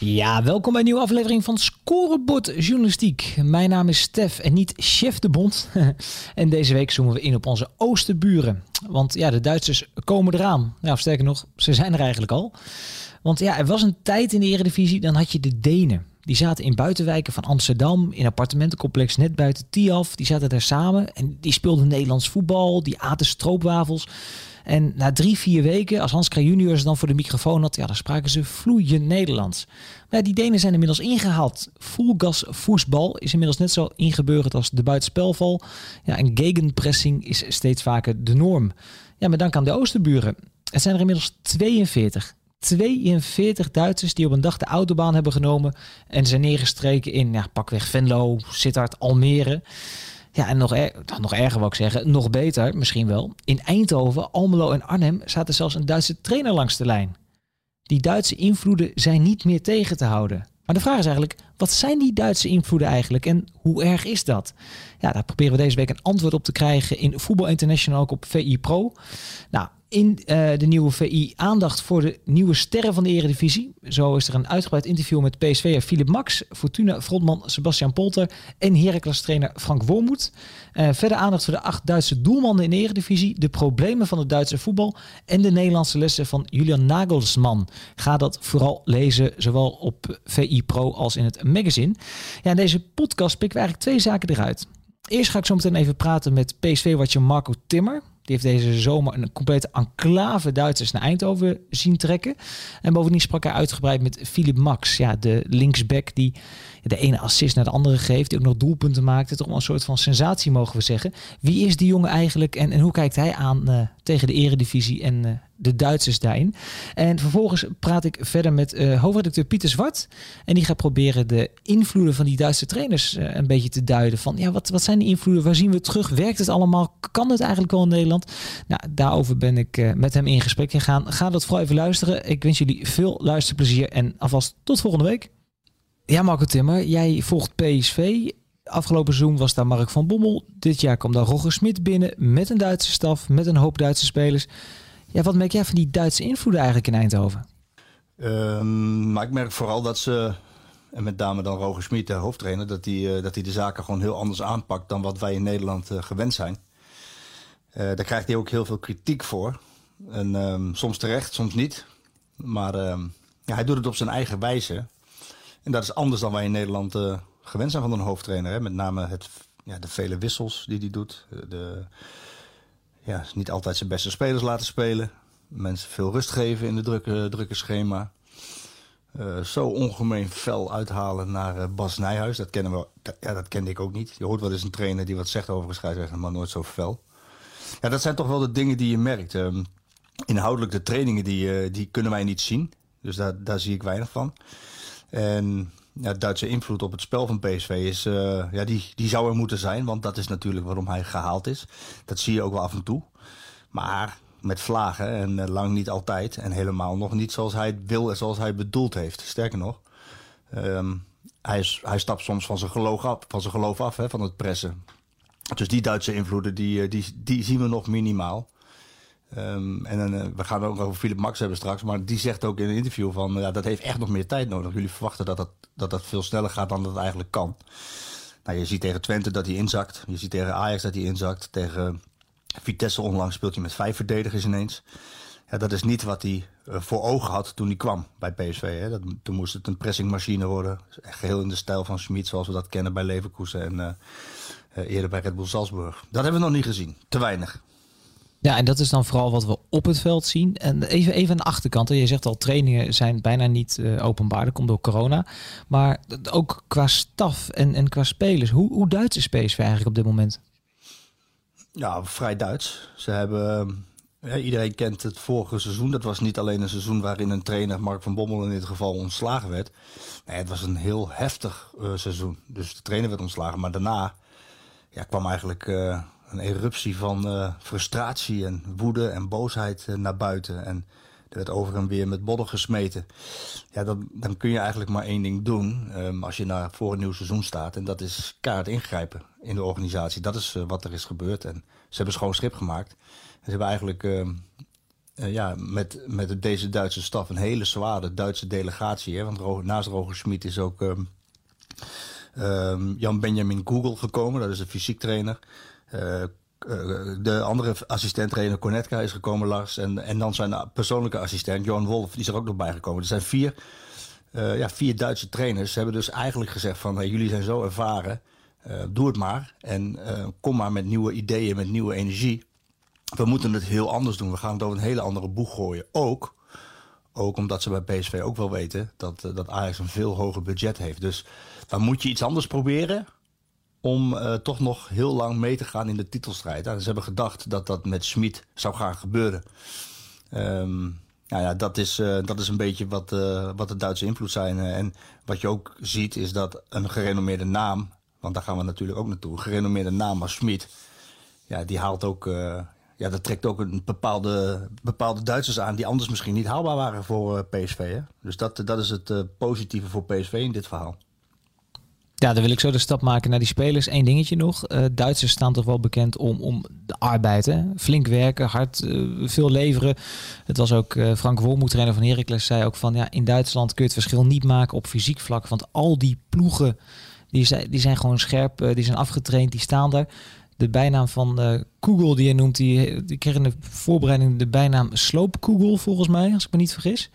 Ja, welkom bij een nieuwe aflevering van Scorebord Journalistiek. Mijn naam is Stef en niet Chef de Bond. en deze week zoomen we in op onze oosterburen. Want ja, de Duitsers komen eraan. Of sterker nog, ze zijn er eigenlijk al. Want ja, er was een tijd in de Eredivisie, dan had je de Denen. Die zaten in buitenwijken van Amsterdam, in appartementencomplex net buiten Tiaf. Die zaten daar samen en die speelden Nederlands voetbal, die aten stroopwafels. En na drie, vier weken, als Hans Kraaij junior ze dan voor de microfoon had, ja, dan spraken ze vloeiend Nederlands. Maar die Denen zijn inmiddels ingehaald. Fullgas voetbal is inmiddels net zo ingeburgerd als de buitenspelval. Ja, en gegenpressing is steeds vaker de norm. Ja, met dank aan de Oosterburen. Het zijn er inmiddels 42. 42 Duitsers die op een dag de autobaan hebben genomen en zijn neergestreken in ja, pakweg Venlo, Sittard, Almere. Ja, en nog, nog erger wil ik zeggen, nog beter misschien wel. In Eindhoven, Almelo en Arnhem zaten zelfs een Duitse trainer langs de lijn. Die Duitse invloeden zijn niet meer tegen te houden. Maar de vraag is eigenlijk, wat zijn die Duitse invloeden eigenlijk en hoe erg is dat? Ja, daar proberen we deze week een antwoord op te krijgen in Voetbal International ook op VI Pro. Nou, in uh, de nieuwe VI aandacht voor de nieuwe sterren van de Eredivisie. Zo is er een uitgebreid interview met PSV'er Philip Max, Fortuna frontman Sebastian Polter en Heracles trainer Frank Wormoed. Uh, verder aandacht voor de acht Duitse doelmannen in de Eredivisie, de problemen van het Duitse voetbal en de Nederlandse lessen van Julian Nagelsman. Ga dat vooral lezen, zowel op VI Pro als in het magazine. Ja, in deze podcast pikken we eigenlijk twee zaken eruit. Eerst ga ik zo meteen even praten met PSV-watcher Marco Timmer. Die heeft deze zomer een complete enclave Duitsers naar Eindhoven zien trekken. En bovendien sprak hij uitgebreid met Philip Max, ja, de linksback die de ene assist naar de andere geeft, die ook nog doelpunten maakt. Toch een soort van sensatie mogen we zeggen. Wie is die jongen eigenlijk en, en hoe kijkt hij aan uh, tegen de eredivisie en uh, de Duitsers daarin? En vervolgens praat ik verder met uh, hoofdredacteur Pieter Zwart. En die gaat proberen de invloeden van die Duitse trainers een beetje te duiden. Van ja, wat, wat zijn die invloeden? Waar zien we terug? Werkt het allemaal? Kan het eigenlijk wel in Nederland? Nou, daarover ben ik met hem in gesprek gegaan. Ga dat vooral even luisteren. Ik wens jullie veel luisterplezier en alvast tot volgende week. Ja, Marco Timmer, jij volgt PSV. Afgelopen seizoen was daar Mark van Bommel. Dit jaar kwam daar Roger Smit binnen met een Duitse staf, met een hoop Duitse spelers. Ja, wat merk jij van die Duitse invloeden eigenlijk in Eindhoven? Um, maar ik merk vooral dat ze, en met name dan Roger Smit, de hoofdtrainer, dat hij uh, dat de zaken gewoon heel anders aanpakt dan wat wij in Nederland uh, gewend zijn. Uh, daar krijgt hij ook heel veel kritiek voor. En um, soms terecht, soms niet. Maar um, ja, hij doet het op zijn eigen wijze. En dat is anders dan wij in Nederland uh, gewend zijn van een hoofdtrainer. Hè? Met name het, ja, de vele wissels die hij doet. De, ja, niet altijd zijn beste spelers laten spelen. Mensen veel rust geven in de drukke, drukke schema. Uh, zo ongemeen fel uithalen naar Bas Nijhuis. Dat, kennen we, ja, dat kende ik ook niet. Je hoort wel eens een trainer die wat zegt over scheidsrechter, maar nooit zo fel. Ja, dat zijn toch wel de dingen die je merkt. Um, inhoudelijk de trainingen die, die kunnen wij niet zien. Dus daar, daar zie ik weinig van. En ja, Duitse invloed op het spel van PSV is, uh, ja, die, die zou er moeten zijn. Want dat is natuurlijk waarom hij gehaald is. Dat zie je ook wel af en toe. Maar met vlagen en uh, lang niet altijd. En helemaal nog niet zoals hij wil en zoals hij bedoeld heeft. Sterker nog, um, hij, is, hij stapt soms van zijn geloof af, van, zijn geloof af hè, van het pressen. Dus die Duitse invloeden, die, eh, die, die zien we nog minimaal. Um, en uh, we gaan ook over Philip Max hebben straks. Maar die zegt ook in een interview van... ja, dat heeft echt nog meer tijd nodig. Jullie verwachten dat dat, dat dat veel sneller gaat dan dat het eigenlijk kan. Nou, je ziet tegen Twente dat hij inzakt. Je ziet tegen Ajax dat hij inzakt. Tegen Vitesse onlangs speelt hij met vijf verdedigers ineens. Ja, dat is niet wat hij uh, voor ogen had toen hij kwam bij PSV. Hè. Dat, toen moest het een pressingmachine worden. Geheel in de stijl van Schmid, zoals we dat kennen bij Leverkusen en uh, eerder bij Red Bull Salzburg. Dat hebben we nog niet gezien. Te weinig. Ja, en dat is dan vooral wat we op het veld zien. En even, even aan de achterkant. Je zegt al, trainingen zijn bijna niet uh, openbaar. Dat komt door corona. Maar ook qua staf en, en qua spelers. Hoe, hoe Duits is PSV eigenlijk op dit moment? Ja, vrij Duits. Ze hebben Ja, iedereen kent het vorige seizoen. Dat was niet alleen een seizoen waarin een trainer, Mark van Bommel in dit geval, ontslagen werd. Het was een heel heftig uh, seizoen. Dus de trainer werd ontslagen. Maar daarna ja, kwam eigenlijk een eruptie van uh, frustratie en woede en boosheid naar buiten. En er werd over en weer met bodden gesmeten. Ja, dan, dan kun je eigenlijk maar één ding doen um, als je naar voor een nieuw seizoen staat. En dat is kaart ingrijpen in de organisatie. Dat is wat er is gebeurd. En ze hebben schoon schip gemaakt. Ze hebben eigenlijk uh, ja, met, met deze Duitse staf een hele zware Duitse delegatie. Hè? Want naast Roger Schmid is ook um, um, Jan-Benjamin Google gekomen. Dat is een fysiek trainer. Uh, de andere assistent-trainer Cornetka is gekomen, Lars. En, en dan zijn persoonlijke assistent, Johan Wolf, die is er ook nog bij gekomen. Er zijn vier, uh, ja, vier Duitse trainers. Ze hebben dus eigenlijk gezegd van, jullie zijn zo ervaren. Doe het maar. En kom maar met nieuwe ideeën, met nieuwe energie we moeten het heel anders doen. We gaan het over een hele andere boeg gooien. Ook, ook omdat ze bij PSV ook wel weten dat, dat Ajax een veel hoger budget heeft. Dus dan moet je iets anders proberen om uh, toch nog heel lang mee te gaan in de titelstrijd. En ze hebben gedacht dat dat met Schmid zou gaan gebeuren. Um, nou ja, dat is, uh, dat is een beetje wat, wat de Duitse invloed zijn. en wat je ook ziet is dat een gerenommeerde naam... want daar gaan we natuurlijk ook naartoe... een gerenommeerde naam als Schmid... Ja, die haalt ook ja, dat trekt ook een bepaalde, bepaalde Duitsers aan die anders misschien niet haalbaar waren voor PSV. Hè? Dus dat, dat is het positieve voor PSV in dit verhaal. Ja, dan wil ik zo de stap maken naar die spelers. Eén dingetje nog. Uh, Duitsers staan toch wel bekend om, om de arbeid. Hè? Flink werken, hard, veel leveren. Het was ook Frank Wolmoed, trainer van Heracles, zei ook van... ja, in Duitsland kun je het verschil niet maken op fysiek vlak. Want al die ploegen, die zijn, die zijn gewoon scherp, die zijn afgetraind, die staan daar de bijnaam van Google die je noemt, die, die kreeg in de voorbereiding de bijnaam Sloopkugel volgens mij, als ik me niet vergis.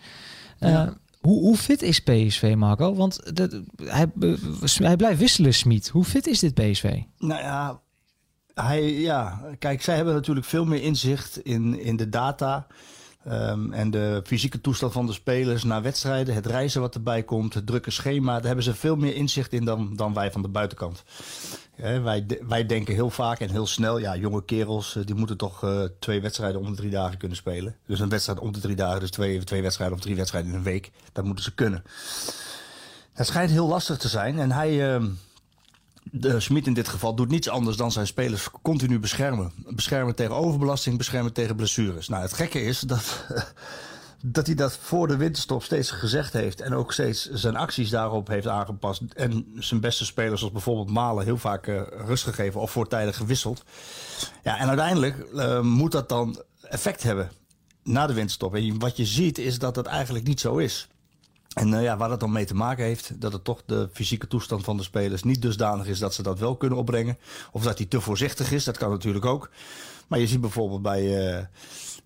Ja. Hoe, hoe fit is PSV, Marco? Want hij, hij blijft wisselen, Smit. Hoe fit is dit PSV? Nou ja, hij, ja, kijk, zij hebben natuurlijk veel meer inzicht in, in de data. Um, en de fysieke toestand van de spelers na wedstrijden, het reizen wat erbij komt, het drukke schema, daar hebben ze veel meer inzicht in dan, dan wij van de buitenkant. Wij, wij denken heel vaak en heel snel, ja, jonge kerels, die moeten toch uh, twee wedstrijden om de drie dagen kunnen spelen. Dus een wedstrijd om de drie dagen, dus twee, twee wedstrijden of drie wedstrijden in een week, dat moeten ze kunnen. Het schijnt heel lastig te zijn en hij. Uh, de Smit in dit geval doet niets anders dan zijn spelers continu beschermen. Beschermen tegen overbelasting, beschermen tegen blessures. Nou, het gekke is dat, dat hij dat voor de winterstop steeds gezegd heeft. En ook steeds zijn acties daarop heeft aangepast. En zijn beste spelers, zoals bijvoorbeeld Malen, heel vaak uh, rust gegeven of voortijdig gewisseld. Ja, en uiteindelijk uh, moet dat dan effect hebben na de winterstop. En wat je ziet is dat dat eigenlijk niet zo is. En uh, ja, waar dat dan mee te maken heeft, dat het toch de fysieke toestand van de spelers niet dusdanig is dat ze dat wel kunnen opbrengen. Of dat hij te voorzichtig is, dat kan natuurlijk ook. Maar je ziet bijvoorbeeld bij. Uh,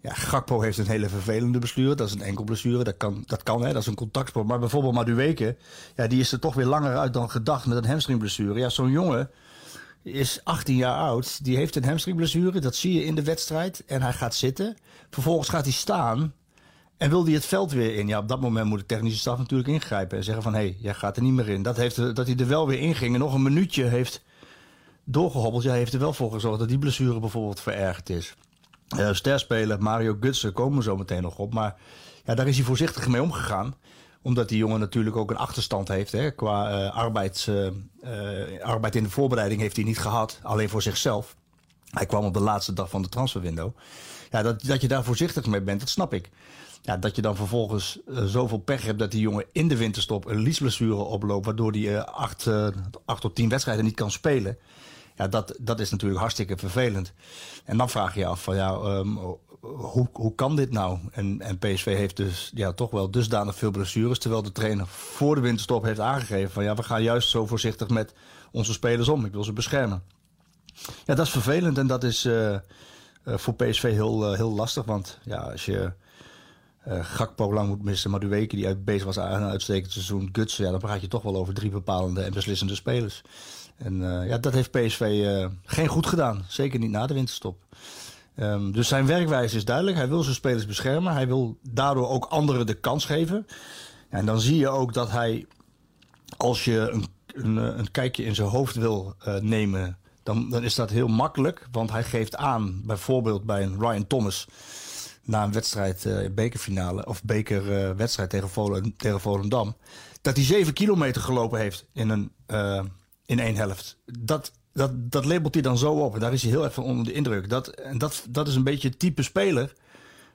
ja, Gakpo heeft een hele vervelende blessure. Dat is een enkel blessure. Dat kan, dat kan hè, dat is een contactsport. Maar bijvoorbeeld Madueke, ja, die is er toch weer langer uit dan gedacht met een hamstringblessure. Ja, zo'n jongen is 18 jaar oud. Die heeft een hamstringblessure. Dat zie je in de wedstrijd. En hij gaat zitten. Vervolgens gaat hij staan. En wil hij het veld weer in? Ja, op dat moment moet de technische staf natuurlijk ingrijpen. En zeggen van, hé, hey, jij gaat er niet meer in. Dat, heeft, dat hij er wel weer in ging en nog een minuutje heeft doorgehobbeld. Ja, heeft er wel voor gezorgd dat die blessure bijvoorbeeld verergerd is. Uh, sterspeler Mario Gutsen komen zo meteen nog op. Maar ja, daar is hij voorzichtig mee omgegaan. Omdat die jongen natuurlijk ook een achterstand heeft. Hè, qua uh, arbeids, uh, arbeid in de voorbereiding heeft hij niet gehad. Alleen voor zichzelf. Hij kwam op de laatste dag van de transferwindow. Ja, dat, dat je daar voorzichtig mee bent, dat snap ik. Ja, dat je dan vervolgens uh, zoveel pech hebt dat die jongen in de winterstop een liesblessure oploopt. Waardoor hij uh, acht, uh, acht tot tien wedstrijden niet kan spelen. Ja, dat, dat is natuurlijk hartstikke vervelend. En dan vraag je je af van ja, um, hoe, hoe kan dit nou? En, en PSV heeft dus ja, toch wel dusdanig veel blessures. Terwijl de trainer voor de winterstop heeft aangegeven van ja, we gaan juist zo voorzichtig met onze spelers om. Ik wil ze beschermen. Ja, dat is vervelend en dat is voor PSV heel, heel lastig. Want ja, als je uh, Gakpo lang moet missen, maar weken die bezig was aan een uitstekend seizoen, Gutsen, ja, dan praat je toch wel over drie bepalende en beslissende spelers. En uh, ja, dat heeft PSV uh, geen goed gedaan. Zeker niet na de winterstop. Um, dus zijn werkwijze is duidelijk. Hij wil zijn spelers beschermen. Hij wil daardoor ook anderen de kans geven. En dan zie je ook dat hij, als je een, een, een kijkje in zijn hoofd wil nemen, dan, dan is dat heel makkelijk. Want hij geeft aan, bijvoorbeeld bij een Ryan Thomas, na een wedstrijd, uh, bekerfinale of bekerwedstrijd tegen, Volendam, tegen Volendam, dat hij zeven kilometer gelopen heeft in, een, in één helft. Dat, dat, dat labelt hij dan zo op. En daar is hij heel erg van onder de indruk. Dat, en dat, dat is een beetje het type speler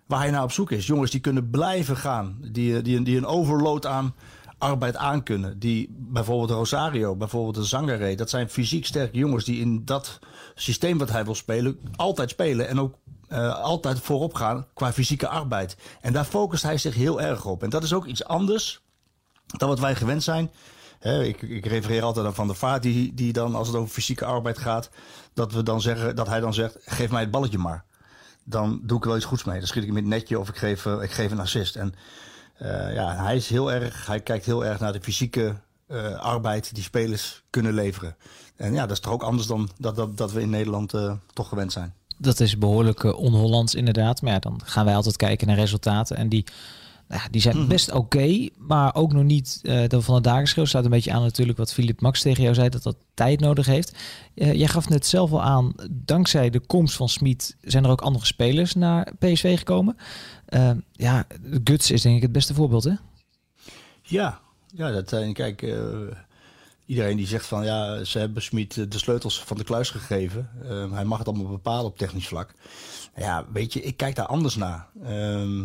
waar hij naar op zoek is. Jongens die kunnen blijven gaan. Die, die, die een overload aan arbeid aankunnen. Die bijvoorbeeld Rosario, bijvoorbeeld de Zangaré. Dat zijn fysiek sterke jongens die in dat systeem wat hij wil spelen... altijd spelen en ook uh, altijd voorop gaan qua fysieke arbeid. En daar focust hij zich heel erg op. En dat is ook iets anders dan wat wij gewend zijn ik, ik, refereer altijd aan Van der Vaart, die, die dan, als het over fysieke arbeid gaat, dat, we dan zeggen, dat hij dan zegt: geef mij het balletje maar. Dan doe ik er wel iets goeds mee. Dan schiet ik met netje of ik geef, uh, ik geef een assist. En uh, ja, hij is heel erg, hij kijkt heel erg naar de fysieke arbeid die spelers kunnen leveren. En ja, dat is toch ook anders dan dat, dat, dat we in Nederland toch gewend zijn. Dat is behoorlijk on-Hollands inderdaad. Maar ja, dan gaan wij altijd kijken naar resultaten. En die ja, die zijn mhm. best oké, maar ook nog niet uh, van de dagenschil. Staat een beetje aan natuurlijk wat Filip Max tegen jou zei, dat dat tijd nodig heeft. Uh, jij gaf net zelf al aan, dankzij de komst van Smit zijn er ook andere spelers naar PSV gekomen. Uh, ja, Guts is denk ik het beste voorbeeld, hè? Ja, ja dat, en kijk, iedereen die zegt van ja, ze hebben Smit de sleutels van de kluis gegeven. hij mag het allemaal bepalen op technisch vlak. Ja, weet je, ik kijk daar anders naar. Ehm,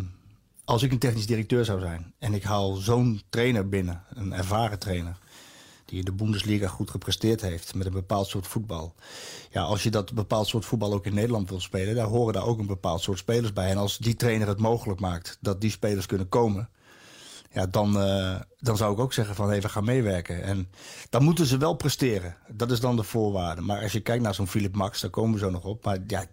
als ik een technisch directeur zou zijn en ik haal zo'n trainer binnen, een ervaren trainer, die in de Bundesliga goed gepresteerd heeft met een bepaald soort voetbal. Ja, als je dat bepaald soort voetbal ook in Nederland wil spelen, daar horen daar ook een bepaald soort spelers bij. En als die trainer het mogelijk maakt dat die spelers kunnen komen, ja, dan, uh, dan zou ik ook zeggen van we gaan meewerken. En dan moeten ze wel presteren. Dat is dan de voorwaarde. Maar als je kijkt naar zo'n Philip Max, daar komen we zo nog op. Maar ja,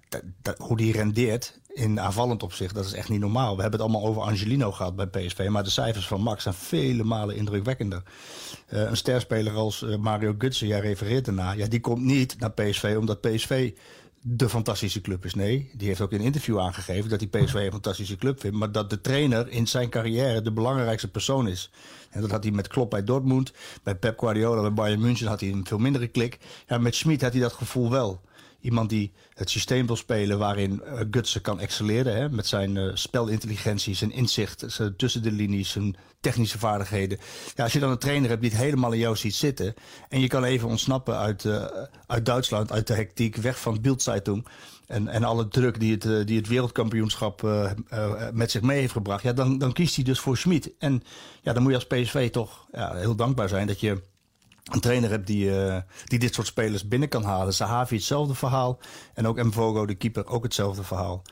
hoe die rendeert in aanvallend opzicht, dat is echt niet normaal. We hebben het allemaal over Angelino gehad bij PSV. Maar de cijfers van Max zijn vele malen indrukwekkender. Uh, een sterspeler als uh, Mario Gutsen, jij refereert erna. Ja, die komt niet naar PSV omdat PSV de fantastische club is. Nee, die heeft ook in een interview aangegeven dat hij PSV een fantastische club vindt. Maar dat de trainer in zijn carrière de belangrijkste persoon is. En dat had hij met Klopp bij Dortmund. Bij Pep Guardiola bij Bayern München had hij een veel mindere klik. Ja, met Schmid had hij dat gevoel wel. Iemand die het systeem wil spelen waarin uh, Gutsen kan excelleren. Hè, met zijn uh, spelintelligentie, zijn inzicht zijn tussen de linies, zijn technische vaardigheden. Ja, als je dan een trainer hebt die het helemaal in jou ziet zitten. en je kan even ontsnappen uit, uh, uit Duitsland, uit de hectiek, weg van Bildzeitung. En, en alle druk die het, die het wereldkampioenschap met zich mee heeft gebracht. Ja, dan, dan kiest hij dus voor Schmid. En ja, dan moet je als PSV toch ja, heel dankbaar zijn dat je een trainer hebt die, uh, die dit soort spelers binnen kan halen. Sahavi hetzelfde verhaal. En ook Mvogo, de keeper, ook hetzelfde verhaal.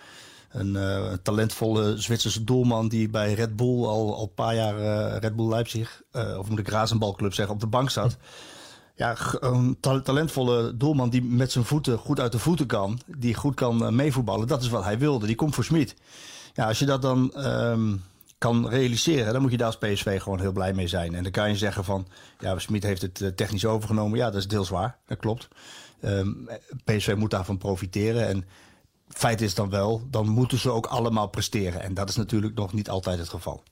Een uh, talentvolle Zwitserse doelman die bij Red Bull al, een paar jaar uh, Red Bull Leipzig, of moet ik Razenbalclub zeggen, op de bank zat. Ja, een talentvolle doelman die met zijn voeten goed uit de voeten kan. Die goed kan meevoetballen. Dat is wat hij wilde. Die komt voor Smit. Ja, als je dat dan... Um, kan realiseren, dan moet je daar als PSV gewoon heel blij mee zijn. En dan kan je zeggen van, ja, Smit heeft het eh, technisch overgenomen. Ja, dat is deels waar, dat klopt. Um, ehm, PSV moet daarvan profiteren. En feit is dan wel, dan moeten ze ook allemaal presteren. En dat is natuurlijk nog niet altijd het geval.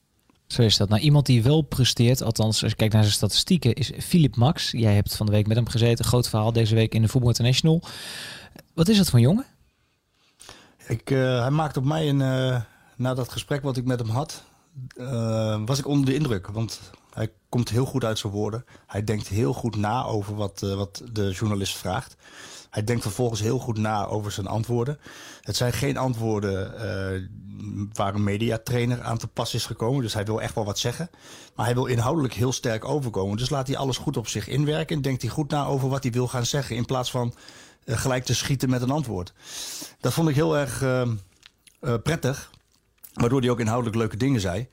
Zo is dat. Nou, iemand die wel presteert, althans als je kijkt naar zijn statistieken, is Philip Max. Jij hebt van de week met hem gezeten. Groot verhaal deze week in de Voetbal International. Wat is dat voor jongen? Ik, uh, hij maakt op mij een, uh, na dat gesprek wat ik met hem had, uh, was ik onder de indruk. Want hij komt heel goed uit zijn woorden. Hij denkt heel goed na over wat, uh, wat de journalist vraagt. Hij denkt vervolgens heel goed na over zijn antwoorden. Het zijn geen antwoorden uh, waar een mediatrainer aan te pas is gekomen. Dus hij wil echt wel wat zeggen. Maar hij wil inhoudelijk heel sterk overkomen. Dus laat hij alles goed op zich inwerken. En denkt hij goed na over wat hij wil gaan zeggen. In plaats van gelijk te schieten met een antwoord. Dat vond ik heel erg prettig. Waardoor hij ook inhoudelijk leuke dingen zei.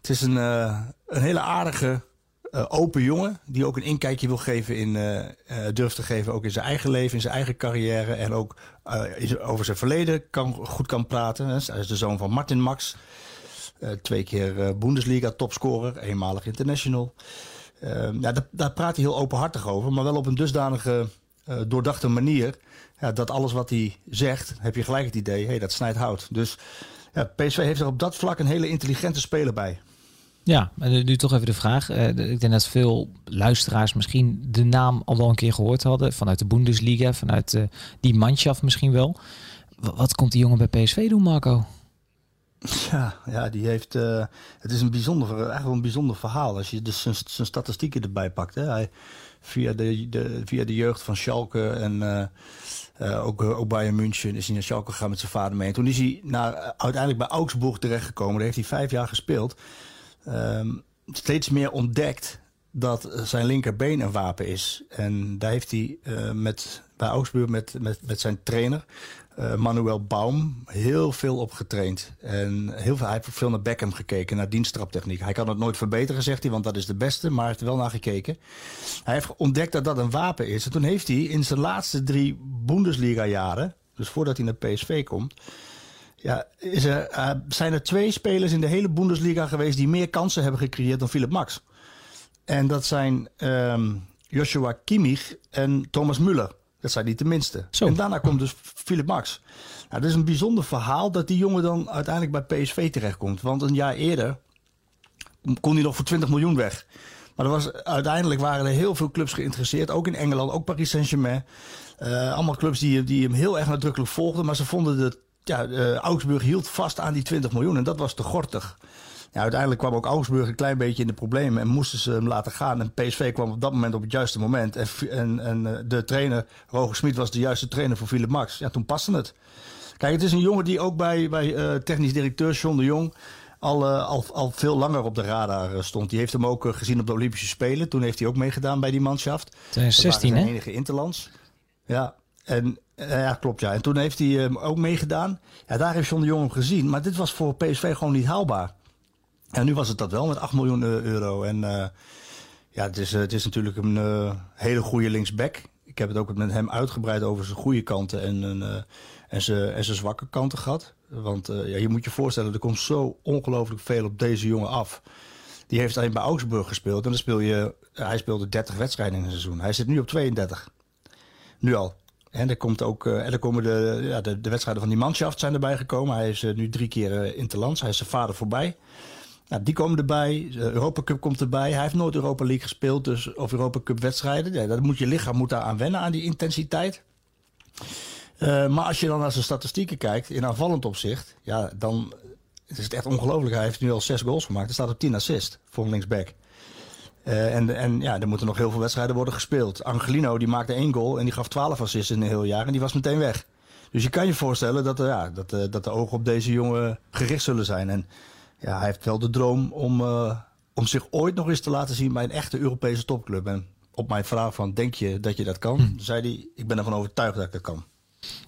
Het is een, uh, een hele aardige, uh, open jongen. Die ook een inkijkje wil geven in, uh, durft te geven ook in zijn eigen leven, in zijn eigen carrière. En ook over zijn verleden kan, goed kan praten. Hij is de zoon van Martin Max. twee keer Bundesliga topscorer, eenmalig international. ja, daar, daar, praat hij heel openhartig over. Maar wel op een dusdanige doordachte manier. Ja, dat alles wat hij zegt, heb je gelijk het idee, hey, dat snijdt hout. Dus ja, PSV heeft er op dat vlak een hele intelligente speler bij. Ja, en nu toch even de vraag. Uh, ik denk dat veel luisteraars misschien de naam al wel een keer gehoord hadden. Vanuit de Bundesliga, vanuit uh, die manschaft misschien wel. wat komt die jongen bij PSV doen, Marco? Ja, ja die heeft. Uh, het is een bijzonder, eigenlijk een bijzonder verhaal. Als je dus zijn, zijn statistieken erbij pakt. Hè. Hij, via, de, de, via de jeugd van Schalke en uh, uh, ook, ook Bayern München is hij naar Schalke gegaan met zijn vader mee. En toen is hij naar, uiteindelijk bij Augsburg terechtgekomen. Daar heeft hij vijf jaar gespeeld. Um, steeds meer ontdekt dat zijn linkerbeen een wapen is. En daar heeft hij met, bij Augsburg met, met, met zijn trainer uh, Manuel Baum heel veel op getraind. En heel veel, hij heeft veel naar Beckham gekeken, naar diensttraptechniek. Hij kan het nooit verbeteren, zegt hij, want dat is de beste. Maar hij heeft er wel naar gekeken. Hij heeft ontdekt dat dat een wapen is. En toen heeft hij in zijn laatste drie Bundesliga-jaren... dus voordat hij naar PSV komt... Ja, is er, uh, zijn er twee spelers in de hele Bundesliga geweest... die meer kansen hebben gecreëerd dan Philip Max. En dat zijn um, Joshua Kimmich en Thomas Müller. Dat zijn niet de minste. Zo. En daarna komt dus Philip Max. Nou, dat is een bijzonder verhaal dat die jongen dan uiteindelijk bij PSV terechtkomt. Want een jaar eerder kon hij nog voor 20 miljoen weg. Maar er was, uiteindelijk waren er heel veel clubs geïnteresseerd. Ook in Engeland, ook Paris Saint-Germain. Uh, allemaal clubs die, die hem heel erg nadrukkelijk volgden. Maar ze vonden dat ja, uh, Augsburg hield vast aan die 20 miljoen. En dat was te gortig. Ja, uiteindelijk kwam ook Augsburg een klein beetje in de problemen en moesten ze hem laten gaan. En PSV kwam op dat moment op het juiste moment. En, en, en eh, de trainer, Roger Smit, was de juiste trainer voor Philip Max. Ja, toen paste het. Kijk, het is een jongen die ook bij, bij uh, technisch directeur John de Jong al, uh, al, al veel langer op de radar stond. Die heeft hem ook gezien op de Olympische Spelen. Toen heeft hij ook meegedaan bij die manschaft. 2016, hè? enige interlands. Ja, en ja, klopt ja. En toen heeft hij ook meegedaan. Ja, daar heeft John de Jong hem gezien. Maar dit was voor PSV gewoon niet haalbaar. En nu was het dat wel met 8 miljoen eh, euro. En uh, ja, het is, het is natuurlijk een hele goede linksback. Ik heb het ook met hem uitgebreid over zijn goede kanten en, en, zijn, en zijn zwakke kanten gehad. Want ja, je moet je voorstellen, er komt zo ongelooflijk veel op deze jongen af. Die heeft alleen bij Augsburg gespeeld. En dan speel je, hij speelde 30 wedstrijden in een seizoen. Hij zit nu op 32. Nu al. En er, komt ook, en er komen de, ja, de, de wedstrijden van die manschaft zijn erbij gekomen. Hij is nu drie keer interlands. Hij is zijn vader voorbij. Nou, die komen erbij. Europa Cup komt erbij. Hij heeft nooit Europa League gespeeld, dus, of Europa Cup wedstrijden. Ja, dat moet je lichaam moet daar aan wennen, aan die intensiteit. Uh, maar als je dan naar zijn statistieken kijkt, in aanvallend opzicht, ja, dan is het echt ongelooflijk. Hij heeft nu al zes goals gemaakt. Er staat op 10 assist voor een linksback. Uh, en, en ja, er moeten nog heel veel wedstrijden worden gespeeld. Angelino die maakte één goal en die gaf 12 assists in een heel jaar en die was meteen weg. Dus je kan je voorstellen dat, uh, ja, dat, dat de ogen op deze jongen gericht zullen zijn. En ja, hij heeft wel de droom om, uh, om zich ooit nog eens te laten zien bij een echte Europese topclub. En op mijn vraag van, denk je dat je dat kan? Hm. Zei hij, ik ben ervan overtuigd dat ik dat kan.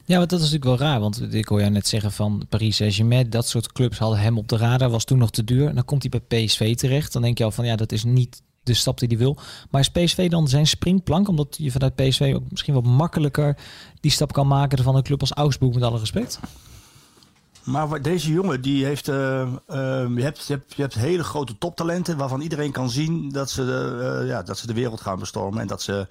Ja, want dat is natuurlijk wel raar. Want ik hoor jou net zeggen van Paris Saint-Germain. Dat soort clubs hadden hem op de radar. Was toen nog te duur. En dan komt hij bij PSV terecht. Dan denk je al van ja, dat is niet de stap die hij wil. Maar is PSV dan zijn springplank? Omdat je vanuit PSV ook misschien wat makkelijker die stap kan maken van een club als Augsburg met alle respect? Maar deze jongen, die heeft, uh, uh, je, hebt, je, hebt, hele grote toptalenten waarvan iedereen kan zien dat ze, de, uh, ja, dat ze de wereld gaan bestormen en dat ze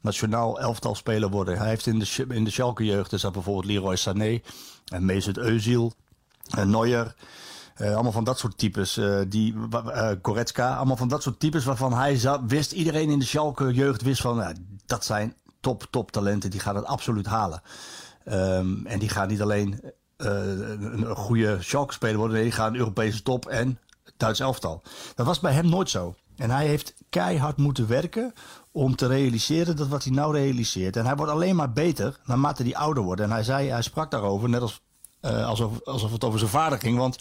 nationaal elftal speler worden. Hij heeft in de, in de Schalke jeugd, dus bijvoorbeeld Leroy Sané en Mesut Özil en Neuer. allemaal van dat soort types. die, Goretzka, allemaal van dat soort types waarvan hij wist, iedereen in de Schalke jeugd wist van, dat zijn top, top talenten, die gaan het absoluut halen. Um, en die gaan niet alleen een, een goede Schalke-speler worden. Nee, die gaat een Europese top en Duits elftal. Dat was bij hem nooit zo. En hij heeft keihard moeten werken om te realiseren dat wat hij nou realiseert. En hij wordt alleen maar beter naarmate hij ouder wordt. En hij zei, hij sprak daarover, net als, uh, alsof, alsof het over zijn vader ging. Want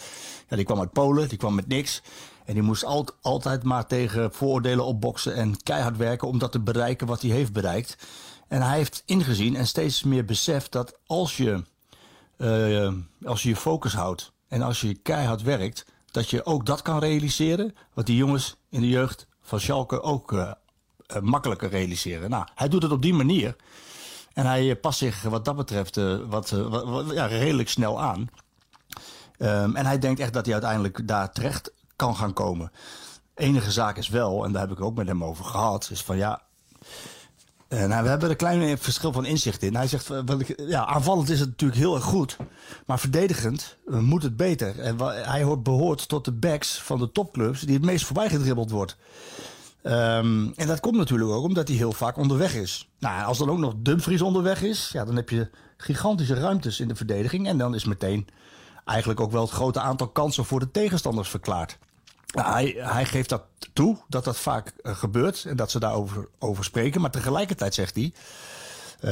ja, die kwam uit Polen, die kwam met niks. En die moest al, altijd maar tegen vooroordelen opboksen en keihard werken om dat te bereiken wat hij heeft bereikt. En hij heeft ingezien en steeds meer beseft dat als je uh, als je je focus houdt en als je keihard werkt, dat je ook dat kan realiseren. Wat die jongens in de jeugd van Schalke ook uh, uh, makkelijker realiseren. Nou, hij doet het op die manier. En hij past zich wat dat betreft wat, ja, redelijk snel aan. Um, en hij denkt echt dat hij uiteindelijk daar terecht kan gaan komen. Enige zaak is wel, en daar heb ik ook met hem over gehad, is van ja, uh, nou, we hebben een klein verschil van inzicht in. Hij zegt, uh, ja, aanvallend is het natuurlijk heel erg goed. Maar verdedigend uh, moet het beter. En hij hoort, behoort tot de backs van de topclubs die het meest voorbij gedribbeld wordt. Um, en dat komt natuurlijk ook omdat hij heel vaak onderweg is. Nou, als dan ook nog Dumfries onderweg is, ja, dan heb je gigantische ruimtes in de verdediging. En dan is meteen eigenlijk ook wel het grote aantal kansen voor de tegenstanders verklaart. Hij, hij geeft dat toe, dat dat vaak gebeurt en dat ze daarover over spreken. Maar tegelijkertijd zegt hij,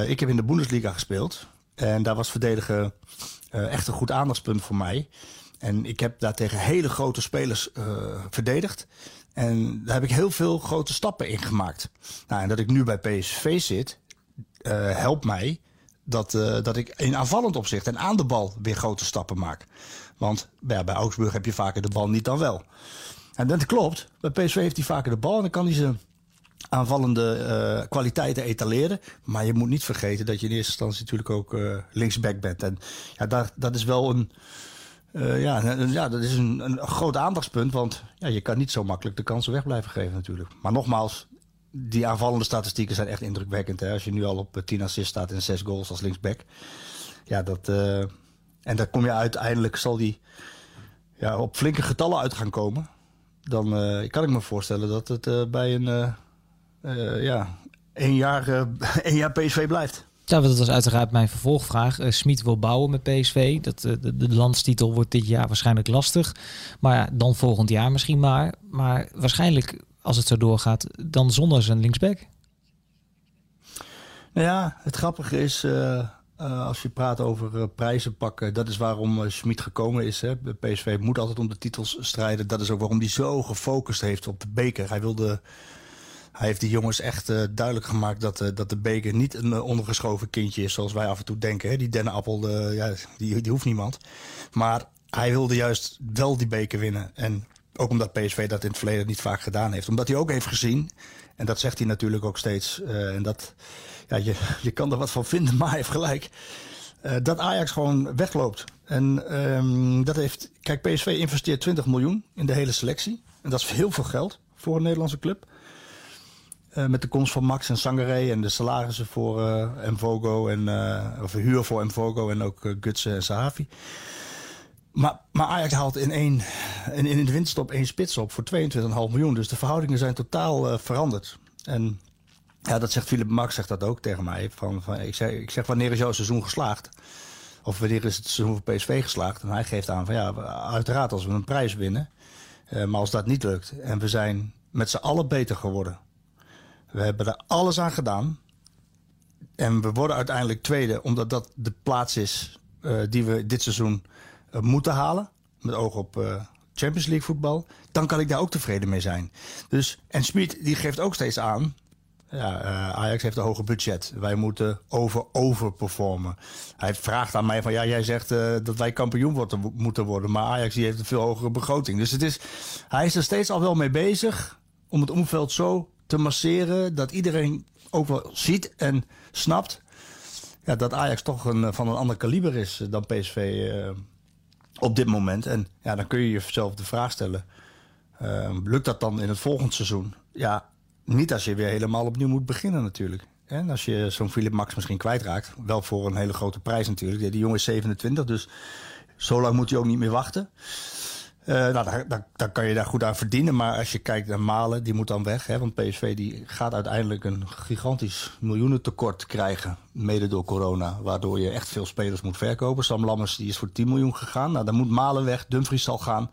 ik heb in de Bundesliga gespeeld en daar was verdedigen echt een goed aandachtspunt voor mij. En ik heb daar tegen hele grote spelers verdedigd. En daar heb ik heel veel grote stappen in gemaakt. Nou, en dat ik nu bij PSV zit, helpt mij dat, dat ik in aanvallend opzicht en aan de bal weer grote stappen maak. Want bij Augsburg heb je vaker de bal niet dan wel. En dat klopt. Bij PSV heeft hij vaker de bal en dan kan hij zijn aanvallende uh, kwaliteiten etaleren. Maar je moet niet vergeten dat je in eerste instantie natuurlijk ook linksback bent. En ja, daar, dat is wel een uh, ja, ja, dat is een, een groot aandachtspunt. Want ja, je kan niet zo makkelijk de kansen weg blijven geven natuurlijk. Maar nogmaals, die aanvallende statistieken zijn echt indrukwekkend. Hè? Als je nu al op 10 assists staat en 6 goals als linksback. Ja, dat, en dan kom je uiteindelijk, zal die ja, op flinke getallen uit gaan komen. Dan uh, kan ik me voorstellen dat het bij een ja, één, jaar, één jaar PSV blijft. Ja, dat was uiteraard mijn vervolgvraag. Uh, Smit wil bouwen met PSV. Dat, uh, de, de, landstitel wordt dit jaar waarschijnlijk lastig. Maar ja, dan volgend jaar misschien maar. Maar waarschijnlijk, als het zo doorgaat, dan zonder zijn linksback. Nou ja, het grappige is, uh, als je praat over prijzen pakken... dat is waarom Smit gekomen is. Hè. PSV moet altijd om de titels strijden. Dat is ook waarom hij zo gefocust heeft op de beker. Hij wilde hij heeft die jongens echt uh, duidelijk gemaakt dat, uh, dat de beker niet een uh, ondergeschoven kindje is, zoals wij af en toe denken. Hè? Die dennenappel, ja, die, die hoeft niemand. Maar hij wilde juist wel die beker winnen. En ook omdat PSV dat in het verleden niet vaak gedaan heeft. Omdat hij ook heeft gezien, en dat zegt hij natuurlijk ook steeds, en dat, ja, je, je kan er wat van vinden, maar hij heeft gelijk. dat Ajax gewoon wegloopt. En um, dat heeft. Kijk, PSV investeert 20 miljoen in de hele selectie. En dat is heel veel geld voor een Nederlandse club. Uh, met de komst van Max en Sangaré en de salarissen voor uh, Mvogo en uh, of huur voor Mvogo en ook Gutsen en Sahavi. Maar, maar Ajax haalt in, één, in, in de winterstop één spits op voor 22,5 miljoen. Dus de verhoudingen zijn totaal veranderd. En ja, dat zegt Philip Max zegt dat ook tegen mij. Van, van, ik, zeg, ik zeg, wanneer is jouw seizoen geslaagd? Of wanneer is het seizoen voor PSV geslaagd? En hij geeft aan van ja, uiteraard als we een prijs winnen. maar als dat niet lukt en we zijn met z'n allen beter geworden we hebben er alles aan gedaan. En we worden uiteindelijk tweede, omdat dat de plaats is uh, die we dit seizoen uh, moeten halen. Met oog op Champions League voetbal. Dan kan ik daar ook tevreden mee zijn. Dus, en Smit die geeft ook steeds aan. Ja, Ajax heeft een hoger budget. Wij moeten over over performen. Hij vraagt aan mij van ja, jij zegt dat wij kampioen moeten worden. Maar Ajax die heeft een veel hogere begroting. Dus het is, hij is er steeds al wel mee bezig om het omveld zo te masseren. Dat iedereen ook wel ziet en snapt ja, dat Ajax toch een, van een ander kaliber is dan PSV op dit moment. En ja, dan kun je jezelf de vraag stellen: lukt dat dan in het volgend seizoen? Ja, niet als je weer helemaal opnieuw moet beginnen, natuurlijk. En als je zo'n Philip Max misschien kwijtraakt, wel voor een hele grote prijs natuurlijk. Die jongen is 27, dus zo lang moet hij ook niet meer wachten. Uh, nou, dan, kan je daar goed aan verdienen. Maar als je kijkt naar Malen, die moet dan weg. Hè, want PSV die gaat uiteindelijk een gigantisch miljoenentekort krijgen. Mede door corona. Waardoor je echt veel spelers moet verkopen. Sam Lammers die is voor 10 miljoen gegaan. Nou, dan moet Malen weg. Dumfries zal gaan.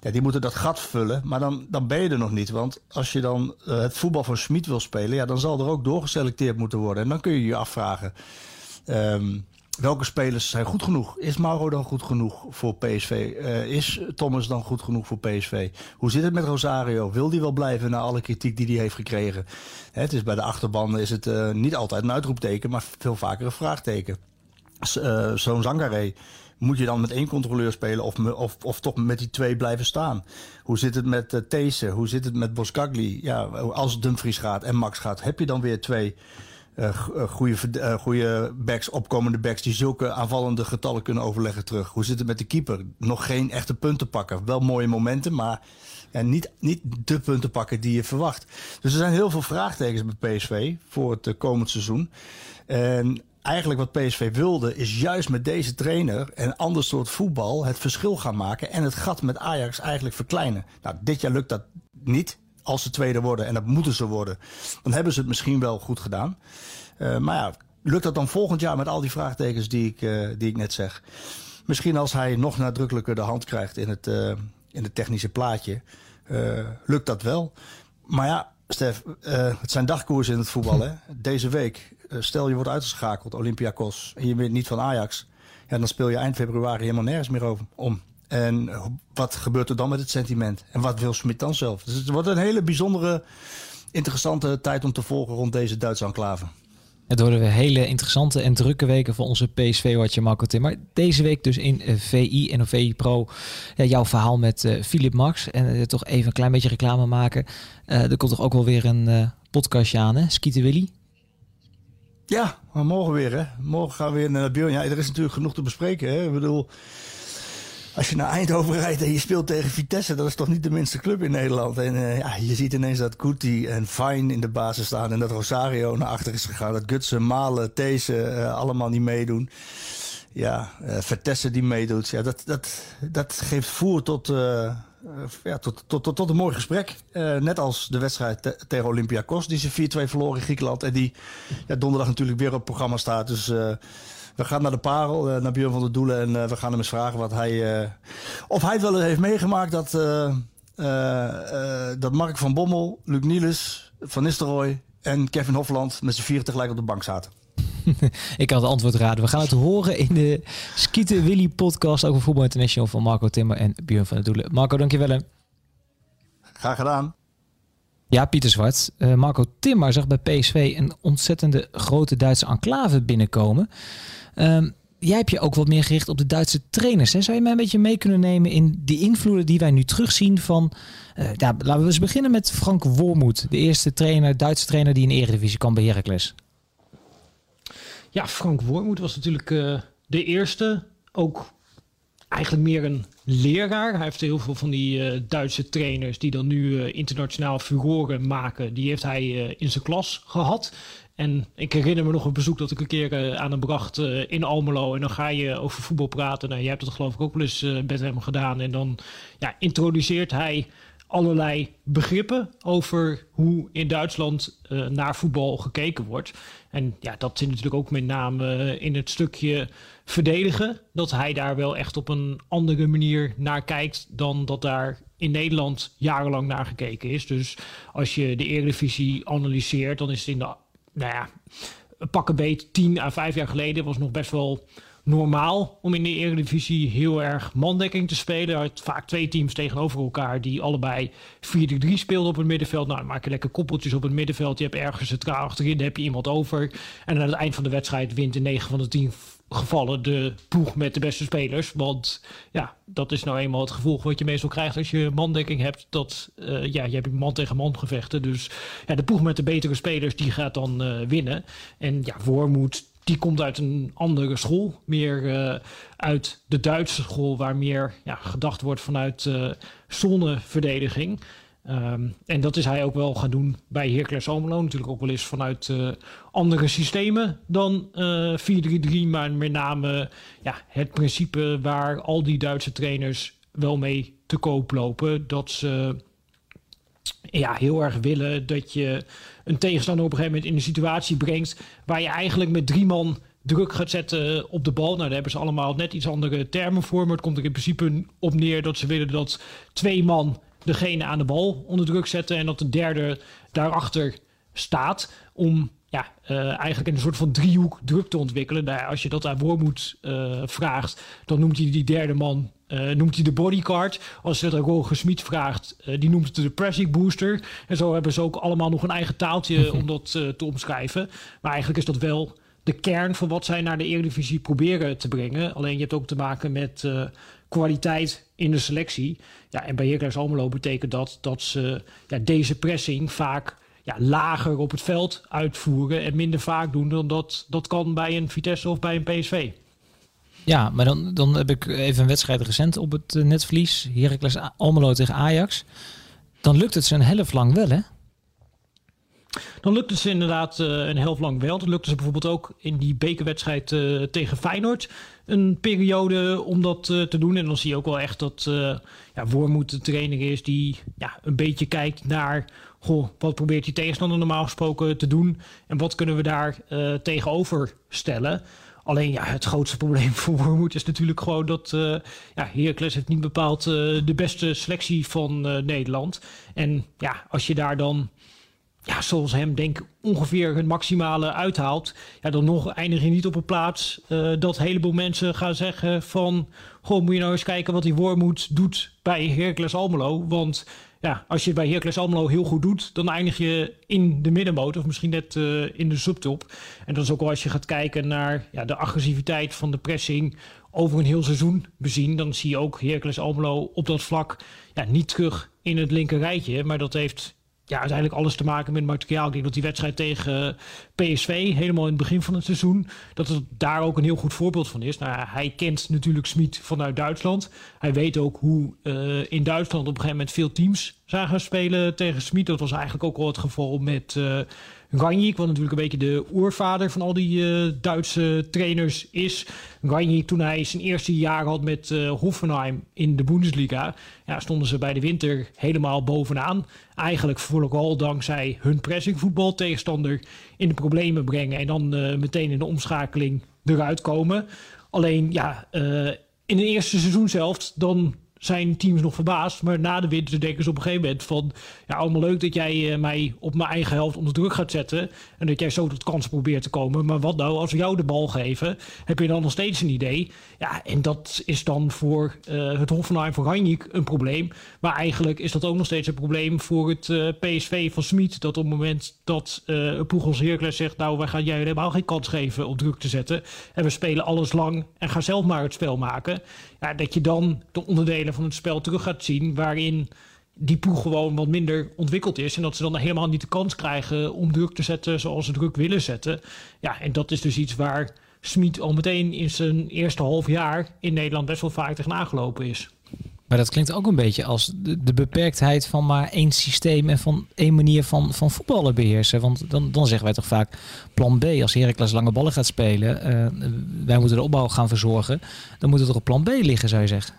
Ja, die moeten dat gat vullen. Maar dan, dan ben je er nog niet. Want als je dan uh, het voetbal van Schmid wil spelen. Ja, dan zal er ook doorgeselecteerd moeten worden. En dan kun je je afvragen. Um, welke spelers zijn goed genoeg? Is Mauro dan goed genoeg voor PSV? Eh, is Thomas dan goed genoeg voor PSV? Hoe zit het met Rosario? Wil die wel blijven na alle kritiek die hij heeft gekregen? Het is bij de achterban is het uh, niet altijd een uitroepteken, maar veel vaker een vraagteken. Uh, Zo'n Zangaré. Moet je dan met één controleur spelen of, of, of toch met die twee blijven staan? Hoe zit het met uh? Hoe zit het met Boskagli? Ja, als Dumfries gaat en Max gaat, heb je dan weer twee goede, uh, goede backs, opkomende backs die zulke aanvallende getallen kunnen overleggen terug. Hoe zit het met de keeper? Nog geen echte punten pakken. Wel mooie momenten, maar niet, niet de punten pakken die je verwacht. Dus er zijn heel veel vraagtekens bij PSV voor het komend seizoen. En eigenlijk wat PSV wilde is juist met deze trainer en ander soort voetbal het verschil gaan maken en het gat met Ajax eigenlijk verkleinen. Nou, dit jaar lukt dat niet als ze tweede worden, en dat moeten ze worden, dan hebben ze het misschien wel goed gedaan. Uh, maar ja, lukt dat dan volgend jaar met al die vraagtekens die ik, uh, die ik net zeg? misschien als hij nog nadrukkelijker de hand krijgt in het, in het technische plaatje, lukt dat wel. Maar ja, Stef, het zijn dagkoersen in het voetbal. Hè? Deze week, stel je wordt uitgeschakeld, Olympiakos, en je bent niet van Ajax. Ja, dan speel je eind februari helemaal nergens meer over, om. En wat gebeurt er dan met het sentiment? En wat wil Smit dan zelf? Dus het wordt een hele bijzondere, interessante tijd om te volgen rond deze Duitse enclave. Het worden weer hele interessante en drukke weken voor onze PSV-watcher Marco Tim. Maar deze week dus in eh, VI en VI Pro ja, jouw verhaal met uh, Philip Max. En uh, toch even een klein beetje reclame maken. er komt toch ook wel weer een podcastje aan, hè? Skieten Willy? Ja, maar morgen weer, hè? Morgen gaan we weer naar Björn. Ja, er is natuurlijk genoeg te bespreken, hè? Ik bedoel... Als je naar Eindhoven rijdt en je speelt tegen Vitesse, dat is toch niet de minste club in Nederland. En uh, ja, je ziet ineens dat Kuti en Fine in de basis staan en dat Rosario naar achter is gegaan. Dat Gutsen, Malen, These uh, allemaal niet meedoen. Ja, uh, Vertessen die meedoet. Ja, dat, dat, dat geeft voer tot, ja, tot, tot, tot, tot, een mooi gesprek. net als de wedstrijd te, tegen Olympiakos, die ze 4-2 verloren in Griekenland. En die ja, donderdag natuurlijk weer op het programma staat. Dus we gaan naar de Parel, uh, naar Björn van der Doelen. En uh, we gaan hem eens vragen wat hij, uh, of hij het wel heeft meegemaakt dat, dat Mark van Bommel, Luc Niels, Van Nistelrooy en Kevin Hofland met z'n vier tegelijk op de bank zaten. Ik had het antwoord raden. We gaan het horen in de Skieten Willy podcast over Voetbal International van Marco Timmer en Björn van der Doelen. Marco, dankjewel. Hè. Graag gedaan. Ja, Pieter Zwart. Uh, Marco Timmer zag bij PSV een ontzettende grote Duitse enclave binnenkomen. Um, jij hebt je ook wat meer gericht op de Duitse trainers. Hè? Zou je mij een beetje mee kunnen nemen in die invloeden die wij nu terugzien van... Ja, laten we eens beginnen met Frank Wormoed. De eerste trainer, Duitse trainer die in de Eredivisie kan bij Heracles. Ja, Frank Wormoed was natuurlijk uh, de eerste. Ook eigenlijk meer een leraar. Hij heeft heel veel van die uh, Duitse trainers die dan nu internationaal furoren maken. Die heeft hij in zijn klas gehad. En ik herinner me nog een bezoek dat ik een keer uh, aan hem bracht uh, in Almelo. En dan ga je over voetbal praten. Nou, jij hebt dat geloof ik ook wel eens uh, met hem gedaan. En dan ja, introduceert hij allerlei begrippen over hoe in Duitsland naar voetbal gekeken wordt. En ja, dat zit natuurlijk ook met name in het stukje verdedigen. Dat hij daar wel echt op een andere manier naar kijkt dan dat daar in Nederland jarenlang naar gekeken is. Dus als je de Eredivisie analyseert, dan is het in de nou ja, pakken beet 10 à 5 jaar geleden was nog best wel normaal om in de Eredivisie heel erg mandekking te spelen. had vaak twee teams tegenover elkaar die allebei 4-3 speelden op het middenveld. Nou, dan maak je lekker koppeltjes op het middenveld. Je hebt ergens het achterin, dan heb je iemand over. En aan het eind van de wedstrijd wint in 9 van de 10 gevallen de ploeg met de beste spelers. Want ja, dat is nou eenmaal het gevolg wat je meestal krijgt als je mandekking hebt. Dat uh, ja, je hebt man tegen man gevechten. Dus ja, de ploeg met de betere spelers die gaat dan uh, winnen. En ja, Wormoed die komt uit een andere school. Meer uh, uit de Duitse school, waar meer ja, gedacht wordt vanuit zonneverdediging. Um, en dat is hij ook wel gaan doen bij Heracles Almelo. Natuurlijk ook wel eens vanuit uh, andere systemen dan 4-3-3. Maar met name ja, het principe waar al die Duitse trainers wel mee te koop lopen. Dat ze ja, heel erg willen dat je een tegenstander op een gegeven moment in een situatie brengt waar je eigenlijk met drie man druk gaat zetten op de bal. Nou, daar hebben ze allemaal net iets andere termen voor. Maar het komt er in principe op neer dat ze willen dat twee man degene aan de bal onder druk zetten. En dat de derde daarachter staat om ja, uh, eigenlijk een soort van driehoek druk te ontwikkelen. Nou, als je dat aan Wormoed uh, vraagt, dan noemt hij die derde man uh, noemt hij de bodycard. Als je dat aan Roger Smit vraagt, die noemt het de pressing booster. En zo hebben ze ook allemaal nog een eigen taaltje om dat te omschrijven. Maar eigenlijk is dat wel de kern van wat zij naar de Eredivisie proberen te brengen. Alleen je hebt ook te maken met kwaliteit in de selectie. Ja, en bij Heracles Almelo betekent dat dat ze ja, deze pressing vaak ja, lager op het veld uitvoeren en minder vaak doen dan dat, dat kan bij een Vitesse of bij een PSV. Ja, maar dan, dan heb ik even een wedstrijd recent op het netvlies. Heracles Almelo tegen Ajax. Dan lukt het ze een helft lang wel, hè? Dan lukt het ze inderdaad uh, een helft lang wel. Dan lukte ze bijvoorbeeld ook in die bekerwedstrijd uh, tegen Feyenoord een periode om dat uh, te doen. En dan zie je ook wel echt dat ja, Wormoed de trainer is die ja, een beetje kijkt naar... Goh, wat probeert die tegenstander normaal gesproken te doen? En wat kunnen we daar tegenover stellen? Alleen ja, het grootste probleem voor Wormoed is natuurlijk gewoon dat uh, ja, Heracles heeft niet bepaald de beste selectie van Nederland. En ja, als je daar dan ja, zoals hem denk ongeveer hun maximale uithaalt, ja, dan nog eindig je niet op een plaats uh, dat een heleboel mensen gaan zeggen van, goh, moet je nou eens kijken wat die Wormoed doet bij Heracles Almelo, want ja, als je het bij Heracles Almelo heel goed doet, dan eindig je in de middenmoot of misschien net uh, in de subtop. En dat is ook al als je gaat kijken naar ja, de agressiviteit van de pressing over een heel seizoen bezien, dan zie je ook Heracles Almelo op dat vlak ja, niet terug in het linker rijtje, maar dat heeft ja, uiteindelijk alles te maken met materiaal. Ik denk dat die wedstrijd tegen eh, PSV, helemaal in het begin van het seizoen, dat het daar ook een heel goed voorbeeld van is. Nou, hij kent natuurlijk Smit vanuit Duitsland. Hij weet ook hoe uh, in Duitsland op een gegeven moment veel teams zagen spelen tegen Smit. Dat was eigenlijk ook al het geval met uh, Ranjik, wat natuurlijk een beetje de oervader van al die uh, Duitse trainers is. Ranjik, toen hij zijn eerste jaar had met uh, Hoffenheim in de Bundesliga, ja, stonden ze bij de winter helemaal bovenaan. Eigenlijk vooral dankzij hun pressingvoetbal tegenstander in de problemen brengen en dan uh, meteen in de omschakeling eruit komen. Alleen ja, in het eerste seizoen zelf, dan zijn teams nog verbaasd. Maar na de winter denken ze op een gegeven moment van... ja, allemaal leuk dat jij uh, mij op mijn eigen helft onder druk gaat zetten... en dat jij zo tot kansen probeert te komen. Maar wat nou, als we jou de bal geven, heb je dan nog steeds een idee? Ja, en dat is dan voor uh, het Hoffenheim van Ranjik een probleem. Maar eigenlijk is dat ook nog steeds een probleem voor het uh, PSV van Smit. Dat op het moment dat een ploeg als Heracles zegt... nou, wij gaan jij helemaal geen kans geven om druk te zetten... en we spelen alles lang en gaan zelf maar het spel maken... Ja, dat je dan de onderdelen van het spel terug gaat zien waarin die ploeg gewoon wat minder ontwikkeld is. En dat ze dan helemaal niet de kans krijgen om druk te zetten zoals ze druk willen zetten. Ja, en dat is dus iets waar Smit al meteen in zijn eerste half jaar in Nederland best wel vaak tegenaan gelopen is. Maar dat klinkt ook een beetje als de, beperktheid van maar één systeem en van één manier van, van voetballen beheersen. Want dan, dan zeggen wij toch vaak plan B. Als Heracles lange ballen gaat spelen, uh, wij moeten de opbouw gaan verzorgen. Dan moet er toch een plan B liggen, zou je zeggen.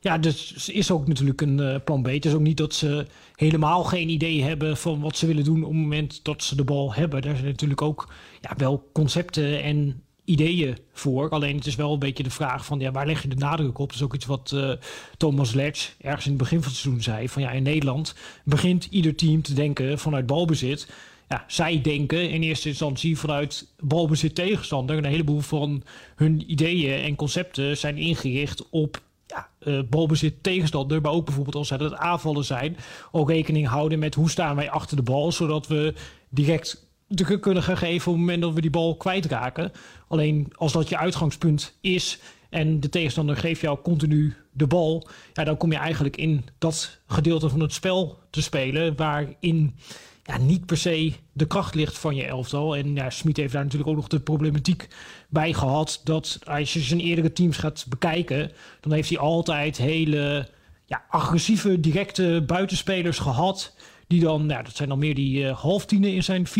Ja, dus is ook natuurlijk een uh, plan B. Het is ook niet dat ze helemaal geen idee hebben van wat ze willen doen op het moment dat ze de bal hebben. Daar zijn natuurlijk ook ja, wel concepten en ideeën voor. Alleen het is wel een beetje de vraag van ja, waar leg je de nadruk op? Dat is ook iets wat uh, Thomas Letch ergens in het begin van het seizoen zei. Van ja, in Nederland begint ieder team te denken vanuit balbezit. Ja, zij denken in eerste instantie vanuit balbezit tegenstander. Een heleboel van hun ideeën en concepten zijn ingericht op ja, uh, balbezit tegenstander, maar ook bijvoorbeeld als het aanvallen zijn, ook rekening houden met hoe staan wij achter de bal, zodat we direct druk kunnen gaan geven op het moment dat we die bal kwijtraken. Alleen als dat je uitgangspunt is en de tegenstander geeft jou continu de bal, ja, dan kom je eigenlijk in dat gedeelte van het spel te spelen waarin ja, niet per se de kracht ligt van je elftal. En ja, Smit heeft daar natuurlijk ook nog de problematiek bij gehad dat als je zijn eerdere teams gaat bekijken, dan heeft hij altijd hele ja, agressieve, directe buitenspelers gehad die dan, nou, dat zijn dan meer die uh, halftienen in zijn 4-2-2-2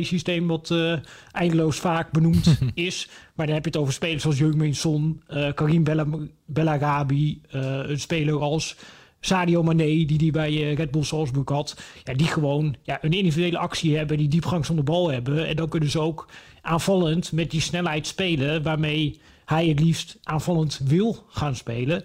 systeem, wat uh, eindeloos vaak benoemd is. Maar dan heb je het over spelers zoals Jungmin Son, uh, Karim Bellarabi, een speler als Sadio Mane, die die bij Red Bull Salzburg had. Ja, die gewoon ja, een individuele actie hebben, die diepgang van de bal hebben. En dan kunnen ze ook aanvallend met die snelheid spelen, waarmee hij het liefst aanvallend wil gaan spelen.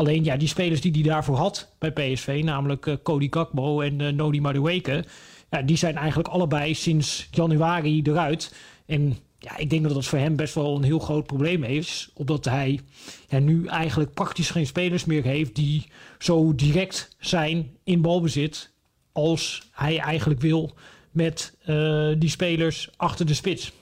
Alleen ja, die spelers die hij daarvoor had bij PSV, namelijk uh, Cody Gakbo en uh, Nodi Madueke, ja, die zijn eigenlijk allebei sinds januari eruit. En ja, ik denk dat dat voor hem best wel een heel groot probleem is. Omdat hij nu eigenlijk praktisch geen spelers meer heeft die zo direct zijn in balbezit als hij eigenlijk wil met uh, die spelers achter de spits.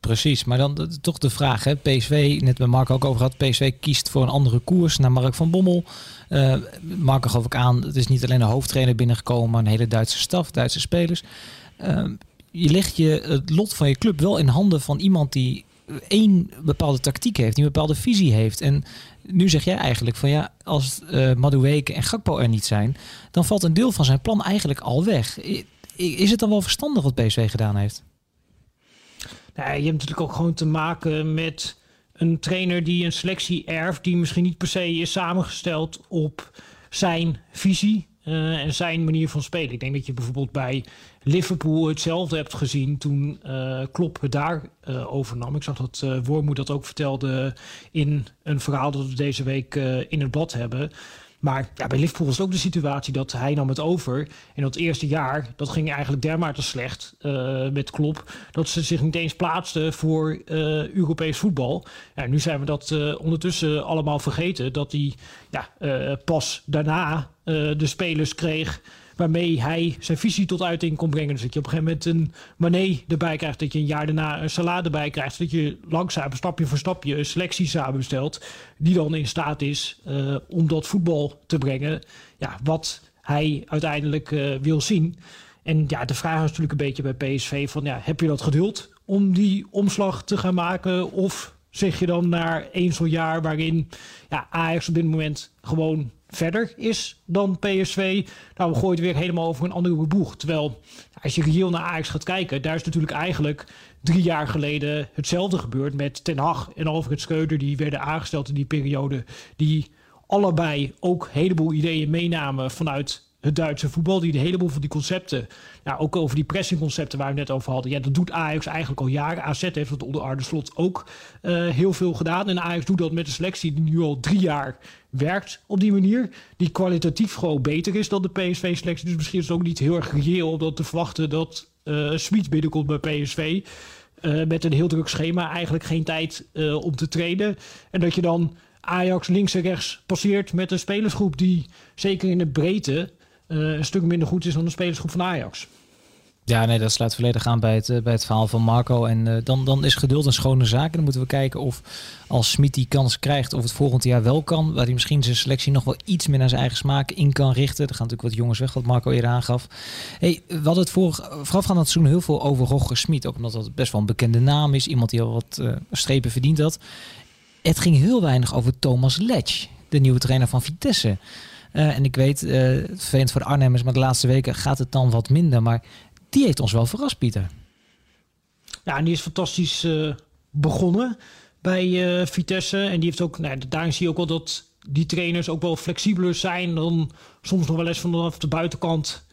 Precies, maar dan toch de vraag. Hè? PSV, net bij Mark ook over gehad. PSV kiest voor een andere koers naar Mark van Bommel. Uh, Mark gaf ook aan, het is niet alleen een hoofdtrainer binnengekomen, maar een hele Duitse staf, Duitse spelers. Uh, je legt je het lot van je club wel in handen van iemand die één bepaalde tactiek heeft, die een bepaalde visie heeft. En nu zeg jij eigenlijk van ja, als uh, Madueke en Gakpo er niet zijn, dan valt een deel van zijn plan eigenlijk al weg. Is het dan wel verstandig wat PSV gedaan heeft? Nou, je hebt natuurlijk ook gewoon te maken met een trainer die een selectie erft, die misschien niet per se is samengesteld op zijn visie. eh, en zijn manier van spelen. Ik denk dat je bijvoorbeeld bij Liverpool hetzelfde hebt gezien toen uh, Klopp het daar uh, overnam. Ik zag dat uh, Wormoed dat ook vertelde in een verhaal dat we deze week in het blad hebben. Maar ja, bij Liverpool was ook de situatie dat hij nam het over. En dat eerste jaar, dat ging eigenlijk dermate slecht uh, met Klop... dat ze zich niet eens plaatsten voor uh, Europees voetbal. Ja, nu zijn we dat uh, ondertussen allemaal vergeten. Dat hij ja, pas daarna de spelers kreeg waarmee hij zijn visie tot uiting kon brengen. Dus dat je op een gegeven moment een Mané erbij krijgt, dat je een jaar daarna een Salah erbij krijgt, dat je langzaam stapje voor stapje een selectie samenstelt die dan in staat is uh, om dat voetbal te brengen, ja, wat hij uiteindelijk uh, wil zien. En ja, de vraag is natuurlijk een beetje bij PSV van ja, heb je dat geduld om die omslag te gaan maken of zeg je dan naar één zo'n jaar waarin ja, Ajax op dit moment gewoon verder is dan PSV. Nou, we gooien het weer helemaal over een andere boeg. Terwijl, als je reëel naar Ajax gaat kijken, daar is natuurlijk eigenlijk drie jaar geleden hetzelfde gebeurd met Ten Hag en Alfred Schreuder. Die werden aangesteld in die periode. Die allebei ook een heleboel ideeën meenamen vanuit het Duitse voetbal. Die een heleboel van die concepten, nou, ook over die pressingconcepten waar we net over hadden. Ja, dat doet Ajax eigenlijk al jaren. AZ heeft dat onder Arne Slot ook uh, heel veel gedaan. En Ajax doet dat met een selectie die nu al drie jaar werkt op die manier. Die kwalitatief gewoon beter is dan de PSV-selectie. Dus misschien is het ook niet heel erg reëel om dat te verwachten dat uh, Smit binnenkomt bij PSV. Uh, met een heel druk schema, eigenlijk geen tijd om te trainen. En dat je dan Ajax links en rechts passeert met een spelersgroep die zeker in de breedte een stuk minder goed is dan de spelersgroep van Ajax. Ja, nee, dat sluit volledig aan bij het, uh, bij het verhaal van Marco. En uh, dan, dan is geduld een schone zaak. Dan moeten we kijken of als Smit die kans krijgt, of het volgend jaar wel kan. Waar hij misschien zijn selectie nog wel iets meer naar zijn eigen smaak in kan richten. Er gaan natuurlijk wat jongens weg, wat Marco eerder aangaf. Hey, we hadden het voor, voorafgaand het seizoen heel veel over Roger Smit. Ook omdat dat best wel een bekende naam is. Iemand die al wat strepen verdiend had. Het ging heel weinig over Thomas Letch, de nieuwe trainer van Vitesse. Uh, en ik weet, uh, het vervelend voor de Arnhemmers, maar de laatste weken gaat het dan wat minder. Maar die heeft ons wel verrast, Pieter. Ja, en die is fantastisch uh, begonnen bij Vitesse. En die heeft ook, nou, daarin zie je ook wel dat die trainers ook wel flexibeler zijn dan soms nog wel eens vanaf de buitenkant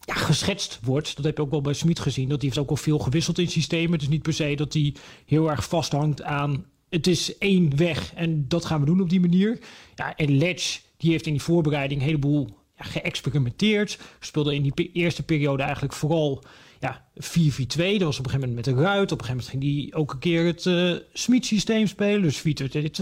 ja, geschetst wordt. Dat heb je ook wel bij Smit gezien. Dat die heeft ook wel veel gewisseld in systemen. Het is niet per se dat hij heel erg vasthangt aan het is één weg en dat gaan we doen op die manier. Ja, en Letch die heeft in die voorbereiding een heleboel ja, geëxperimenteerd. Speelde in die eerste periode eigenlijk vooral ja, 4-4-2. Dat was op een gegeven moment met de ruit. Op een gegeven moment ging die ook een keer het uh, Smit-systeem spelen. Dus 4-2-2.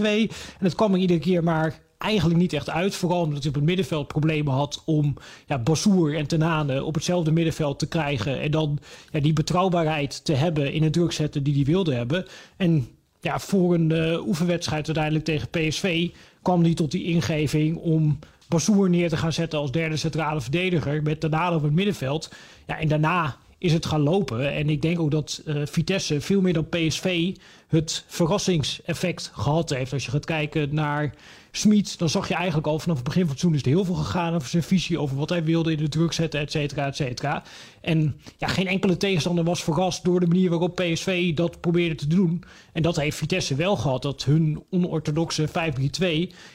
En het kwam er iedere keer maar eigenlijk niet echt uit. Vooral omdat hij op het middenveld problemen had om ja, Bassoer en Tenane op hetzelfde middenveld te krijgen. En dan ja, die betrouwbaarheid te hebben in het druk zetten die hij wilde hebben. En ja, voor een uh, oefenwedstrijd uiteindelijk tegen PSV kwam hij tot die ingeving om Bassoer neer te gaan zetten als derde centrale verdediger met daarna op het middenveld. Ja, en daarna is het gaan lopen. En ik denk ook dat uh, Vitesse veel meer dan PSV het verrassingseffect gehad heeft. Als je gaat kijken naar Smit, dan zag je eigenlijk al vanaf het begin van het seizoen is er heel veel gegaan over zijn visie, over wat hij wilde in de druk zetten, et cetera, et cetera. En ja, geen enkele tegenstander was verrast door de manier waarop PSV dat probeerde te doen. En dat heeft Vitesse wel gehad, dat hun onorthodoxe 5-3-2,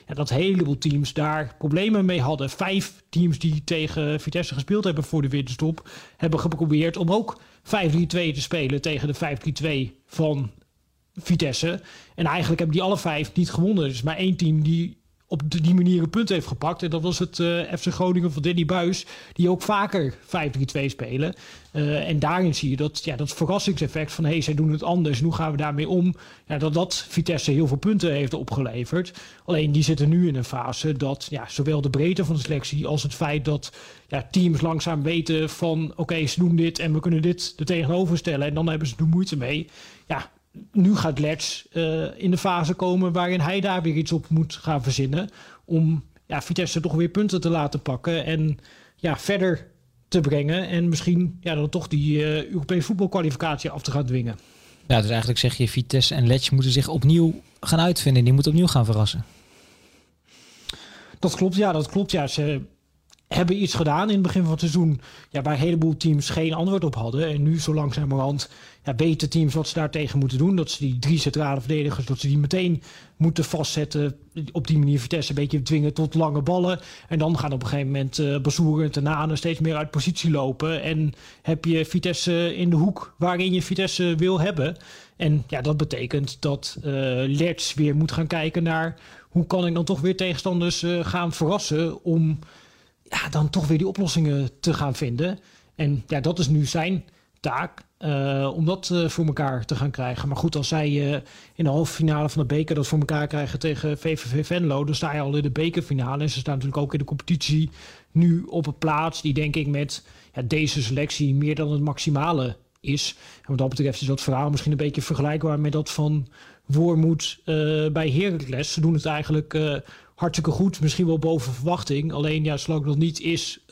ja, dat heleboel teams daar problemen mee hadden. Vijf teams die tegen Vitesse gespeeld hebben voor de winterstop, hebben geprobeerd om ook 5-3-2 te spelen tegen de 5-3-2 van Vitesse. En eigenlijk hebben die alle vijf niet gewonnen. Er is maar één team die op die manier een punt heeft gepakt. En dat was het uh, FC Groningen van Danny Buis. Die ook vaker 5-3-2 spelen. Uh, en daarin zie je dat, ja, dat verrassingseffect van... hé, hey, zij doen het anders, hoe gaan we daarmee om? Ja, dat dat Vitesse heel veel punten heeft opgeleverd. Alleen die zitten nu in een fase dat ja, zowel de breedte van de selectie... als het feit dat ja, teams langzaam weten van... oké, ze doen dit en we kunnen dit er tegenover stellen... en dan hebben ze er moeite mee. Ja, nu gaat Letch uh, in de fase komen waarin hij daar weer iets op moet gaan verzinnen. Om ja, Vitesse toch weer punten te laten pakken en ja, verder te brengen. En misschien ja, dan toch die uh, Europese voetbalkwalificatie af te gaan dwingen. Ja, dus eigenlijk zeg je Vitesse en Letch moeten zich opnieuw gaan uitvinden. Die moeten opnieuw gaan verrassen. Dat klopt, ja, dat klopt. Ja, ze hebben iets gedaan in het begin van het seizoen. Ja, waar een heleboel teams geen antwoord op hadden. En nu zo langzamerhand ja, weten teams wat ze daar tegen moeten doen. Dat ze die drie centrale verdedigers, dat ze die meteen moeten vastzetten. Op die manier Vitesse een beetje dwingen tot lange ballen. En dan gaan op een gegeven moment uh, Bazoer en Tenane steeds meer uit positie lopen. En heb je Vitesse in de hoek waarin je Vitesse wil hebben. En ja, dat betekent dat uh, Lerts weer moet gaan kijken naar... hoe kan ik dan toch weer tegenstanders uh, gaan verrassen... om ja, dan toch weer die oplossingen te gaan vinden. En ja, dat is nu zijn taak. Uh, om dat uh, voor elkaar te gaan krijgen. Maar goed, als zij uh, in de halve finale van de beker dat voor elkaar krijgen tegen VVV Venlo, dan sta je al in de bekerfinale. En ze staan natuurlijk ook in de competitie nu op een plaats die denk ik met ja, deze selectie meer dan het maximale is. En wat dat betreft is dat verhaal misschien een beetje vergelijkbaar met dat van Wormoed bij Heracles. Ze doen het eigenlijk hartstikke goed, misschien wel boven verwachting. Alleen ja, zolang nog niet is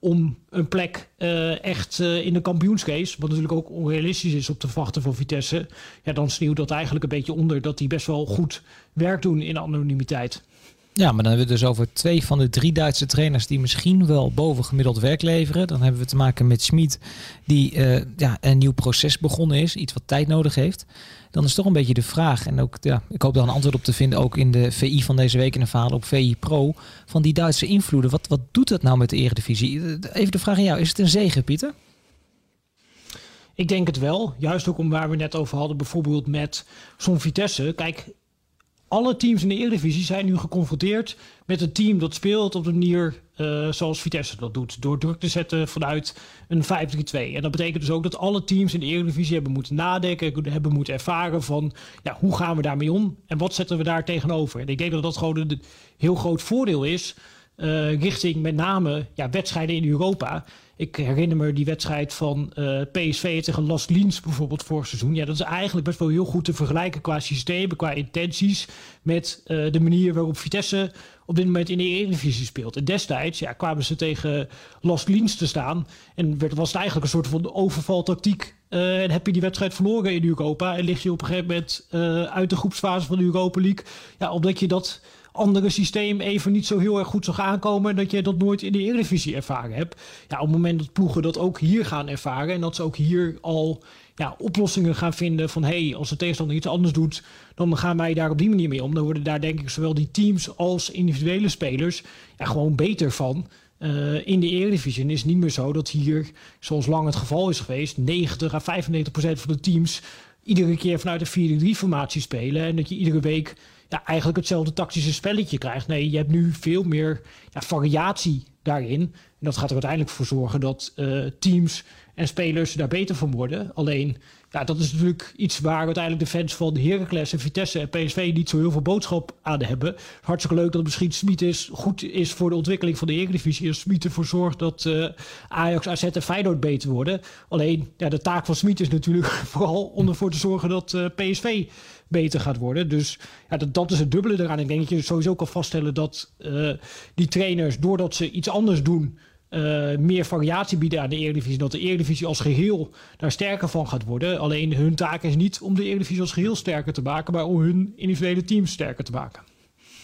om een plek uh, echt uh, in de kampioenscase, wat natuurlijk ook onrealistisch is op de verwachten van Vitesse, ja, dan sneeuwt dat eigenlijk een beetje onder dat die best wel goed werk doen in anonimiteit. Ja, maar dan hebben we dus over twee van de drie Duitse trainers die misschien wel bovengemiddeld werk leveren. Dan hebben we te maken met Schmid, die uh, ja, een nieuw proces begonnen is, iets wat tijd nodig heeft. Dan is toch een beetje de vraag, en ook, ja, ik hoop daar een antwoord op te vinden, ook in de VI van deze week in een verhaal op VI Pro, van die Duitse invloeden. Wat, wat doet dat nou met de Eredivisie? Even de vraag aan jou, is het een zegen, Pieter? Ik denk het wel. Juist ook om waar we net over hadden, bijvoorbeeld met zo'n Vitesse. Kijk, alle teams in de Eredivisie zijn nu geconfronteerd met een team dat speelt op de manier uh, zoals Vitesse dat doet. Door druk te zetten vanuit een 5-3-2. En dat betekent dus ook dat alle teams in de Eredivisie hebben moeten nadenken, hebben moeten ervaren van ja, hoe gaan we daarmee om en wat zetten we daar tegenover. En ik denk dat dat gewoon een heel groot voordeel is uh, richting met name ja, wedstrijden in Europa. Ik herinner me die wedstrijd van uh, PSV tegen Las Liens bijvoorbeeld vorig seizoen. Ja, dat is eigenlijk best wel heel goed te vergelijken qua systemen, qua intenties... met uh, de manier waarop Vitesse op dit moment in de Eredivisie speelt. En destijds ja, kwamen ze tegen Las Liens te staan... en werd, was het eigenlijk een soort van overvaltactiek... Uh, en heb je die wedstrijd verloren in Europa... en lig je op een gegeven moment uit de groepsfase van de Europa League... Ja, omdat je dat andere systeem even niet zo heel erg goed zag aankomen. Dat je dat nooit in de Eredivisie ervaren hebt. Ja, op het moment dat ploegen dat ook hier gaan ervaren. En dat ze ook hier al ja, oplossingen gaan vinden van hé, hey, als de tegenstander iets anders doet, dan gaan wij daar op die manier mee om. Dan worden daar denk ik zowel die teams als individuele spelers gewoon beter van. Uh, in de Eredivisie is het niet meer zo dat hier, zoals lang het geval is geweest, 90 à 95 procent van de teams iedere keer vanuit een 4-3 formatie spelen. En dat je iedere week ja, eigenlijk hetzelfde tactische spelletje krijgt. Nee, je hebt nu veel meer ja, variatie daarin. En dat gaat er uiteindelijk voor zorgen dat uh, teams en spelers daar beter van worden. Alleen, ja, dat is natuurlijk iets waar uiteindelijk de fans van Heracles en Vitesse en PSV niet zo heel veel boodschap aan hebben. Hartstikke leuk dat misschien Smit is, goed is voor de ontwikkeling van de Eredivisie. En Smit ervoor zorgt dat uh, Ajax, AZ en Feyenoord beter worden. Alleen, ja, de taak van Smit is natuurlijk vooral om ervoor te zorgen dat uh, PSV beter gaat worden. Dus ja, dat, dat is het dubbele eraan. Ik denk dat je sowieso kan vaststellen dat uh, die trainers, doordat ze iets anders doen, uh, meer variatie bieden aan de Eredivisie. Dat de Eredivisie als geheel daar sterker van gaat worden. Alleen hun taak is niet om de Eredivisie als geheel sterker te maken, maar om hun individuele teams sterker te maken.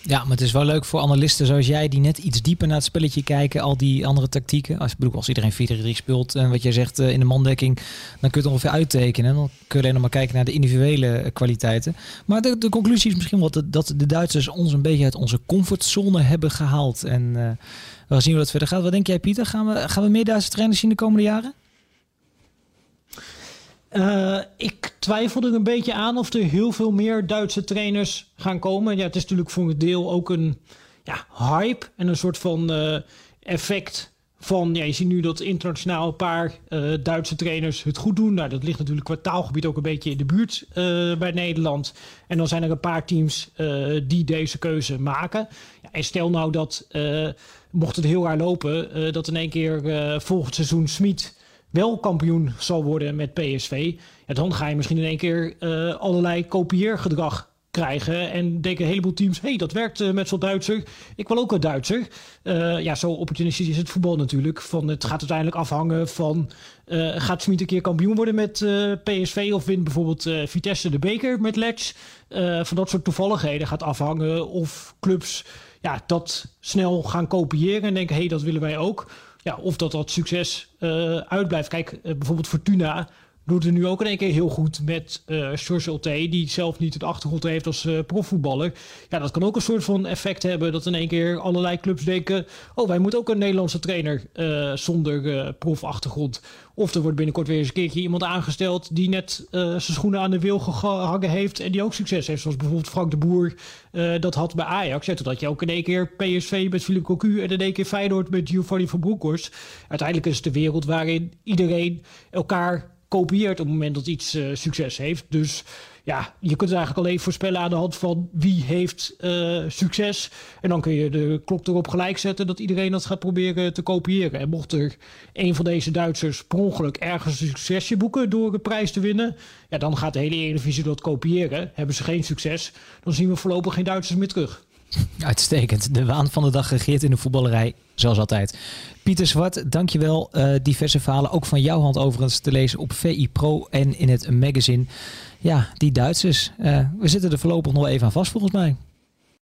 Ja, maar het is wel leuk voor analisten zoals jij die net iets dieper naar het spelletje kijken. Al die andere tactieken. Als, bedoel, als iedereen 4-3 speelt en wat jij zegt in de mandekking, dan kun je het ongeveer uittekenen. Dan kun je alleen nog maar kijken naar de individuele kwaliteiten. Maar de, conclusie is misschien wel dat, dat de Duitsers ons een beetje uit onze comfortzone hebben gehaald. En we gaan zien hoe dat verder gaat. Wat denk jij Pieter? Gaan we, gaan we meer Duitse trainers zien de komende jaren? Uh, ik twijfel er een beetje aan of er heel veel meer Duitse trainers gaan komen. Ja, het is natuurlijk voor een deel ook een ja, hype en een soort van uh, effect van... Ja, je ziet nu dat internationaal een paar uh, Duitse trainers het goed doen. Nou, dat ligt natuurlijk qua taalgebied ook een beetje in de buurt bij Nederland. En dan zijn er een paar teams die deze keuze maken. Ja, en stel nou dat, mocht het heel raar lopen... dat in één keer volgend seizoen Smit wel kampioen zal worden met PSV, dan ga je misschien in één keer uh, allerlei kopieergedrag krijgen. En denken een heleboel teams, hey, dat werkt met zo'n Duitser. Ik wil ook een Duitser. Ja, zo opportunistisch is het voetbal natuurlijk. Van, het gaat uiteindelijk afhangen van... gaat Smit een keer kampioen worden met PSV... of wint bijvoorbeeld Vitesse de beker met Lex? van dat soort toevalligheden gaat afhangen of clubs ja, dat snel gaan kopiëren en denken, hé, hey, dat willen wij ook. Ja, of dat dat succes uh, uitblijft. Kijk, bijvoorbeeld Fortuna doet het nu ook in één keer heel goed met uh, George die zelf niet het achtergrond heeft als uh, profvoetballer. Ja, dat kan ook een soort van effect hebben dat in één keer allerlei clubs denken: oh, wij moeten ook een Nederlandse trainer uh, zonder profachtergrond. Of er wordt binnenkort weer eens een keertje iemand aangesteld die net zijn schoenen aan de wil gehangen heeft en die ook succes heeft. Zoals bijvoorbeeld Frank de Boer dat had bij Ajax. Ja, totdat je ook in één keer PSV met Philippe Cocu en in één keer Feyenoord met Giovanni van Broekhorst. Uiteindelijk is het de wereld waarin iedereen elkaar kopieert op het moment dat iets uh, succes heeft. Dus ja, je kunt het eigenlijk alleen voorspellen aan de hand van wie heeft uh, succes. En dan kun je de klok erop gelijk zetten dat iedereen dat gaat proberen te kopiëren. En mocht er een van deze Duitsers per ongeluk ergens een succesje boeken door een prijs te winnen, ja, dan gaat de hele Eredivisie dat kopiëren. Hebben ze geen succes, dan zien we voorlopig geen Duitsers meer terug. Uitstekend. De waan van de dag regeert in de voetballerij, zoals altijd. Pieter Zwart, dankjewel. Uh, diverse verhalen, ook van jouw hand overigens, te lezen op VI Pro en in het magazine. Ja, die Duitsers. Uh, we zitten er voorlopig nog even aan vast volgens mij.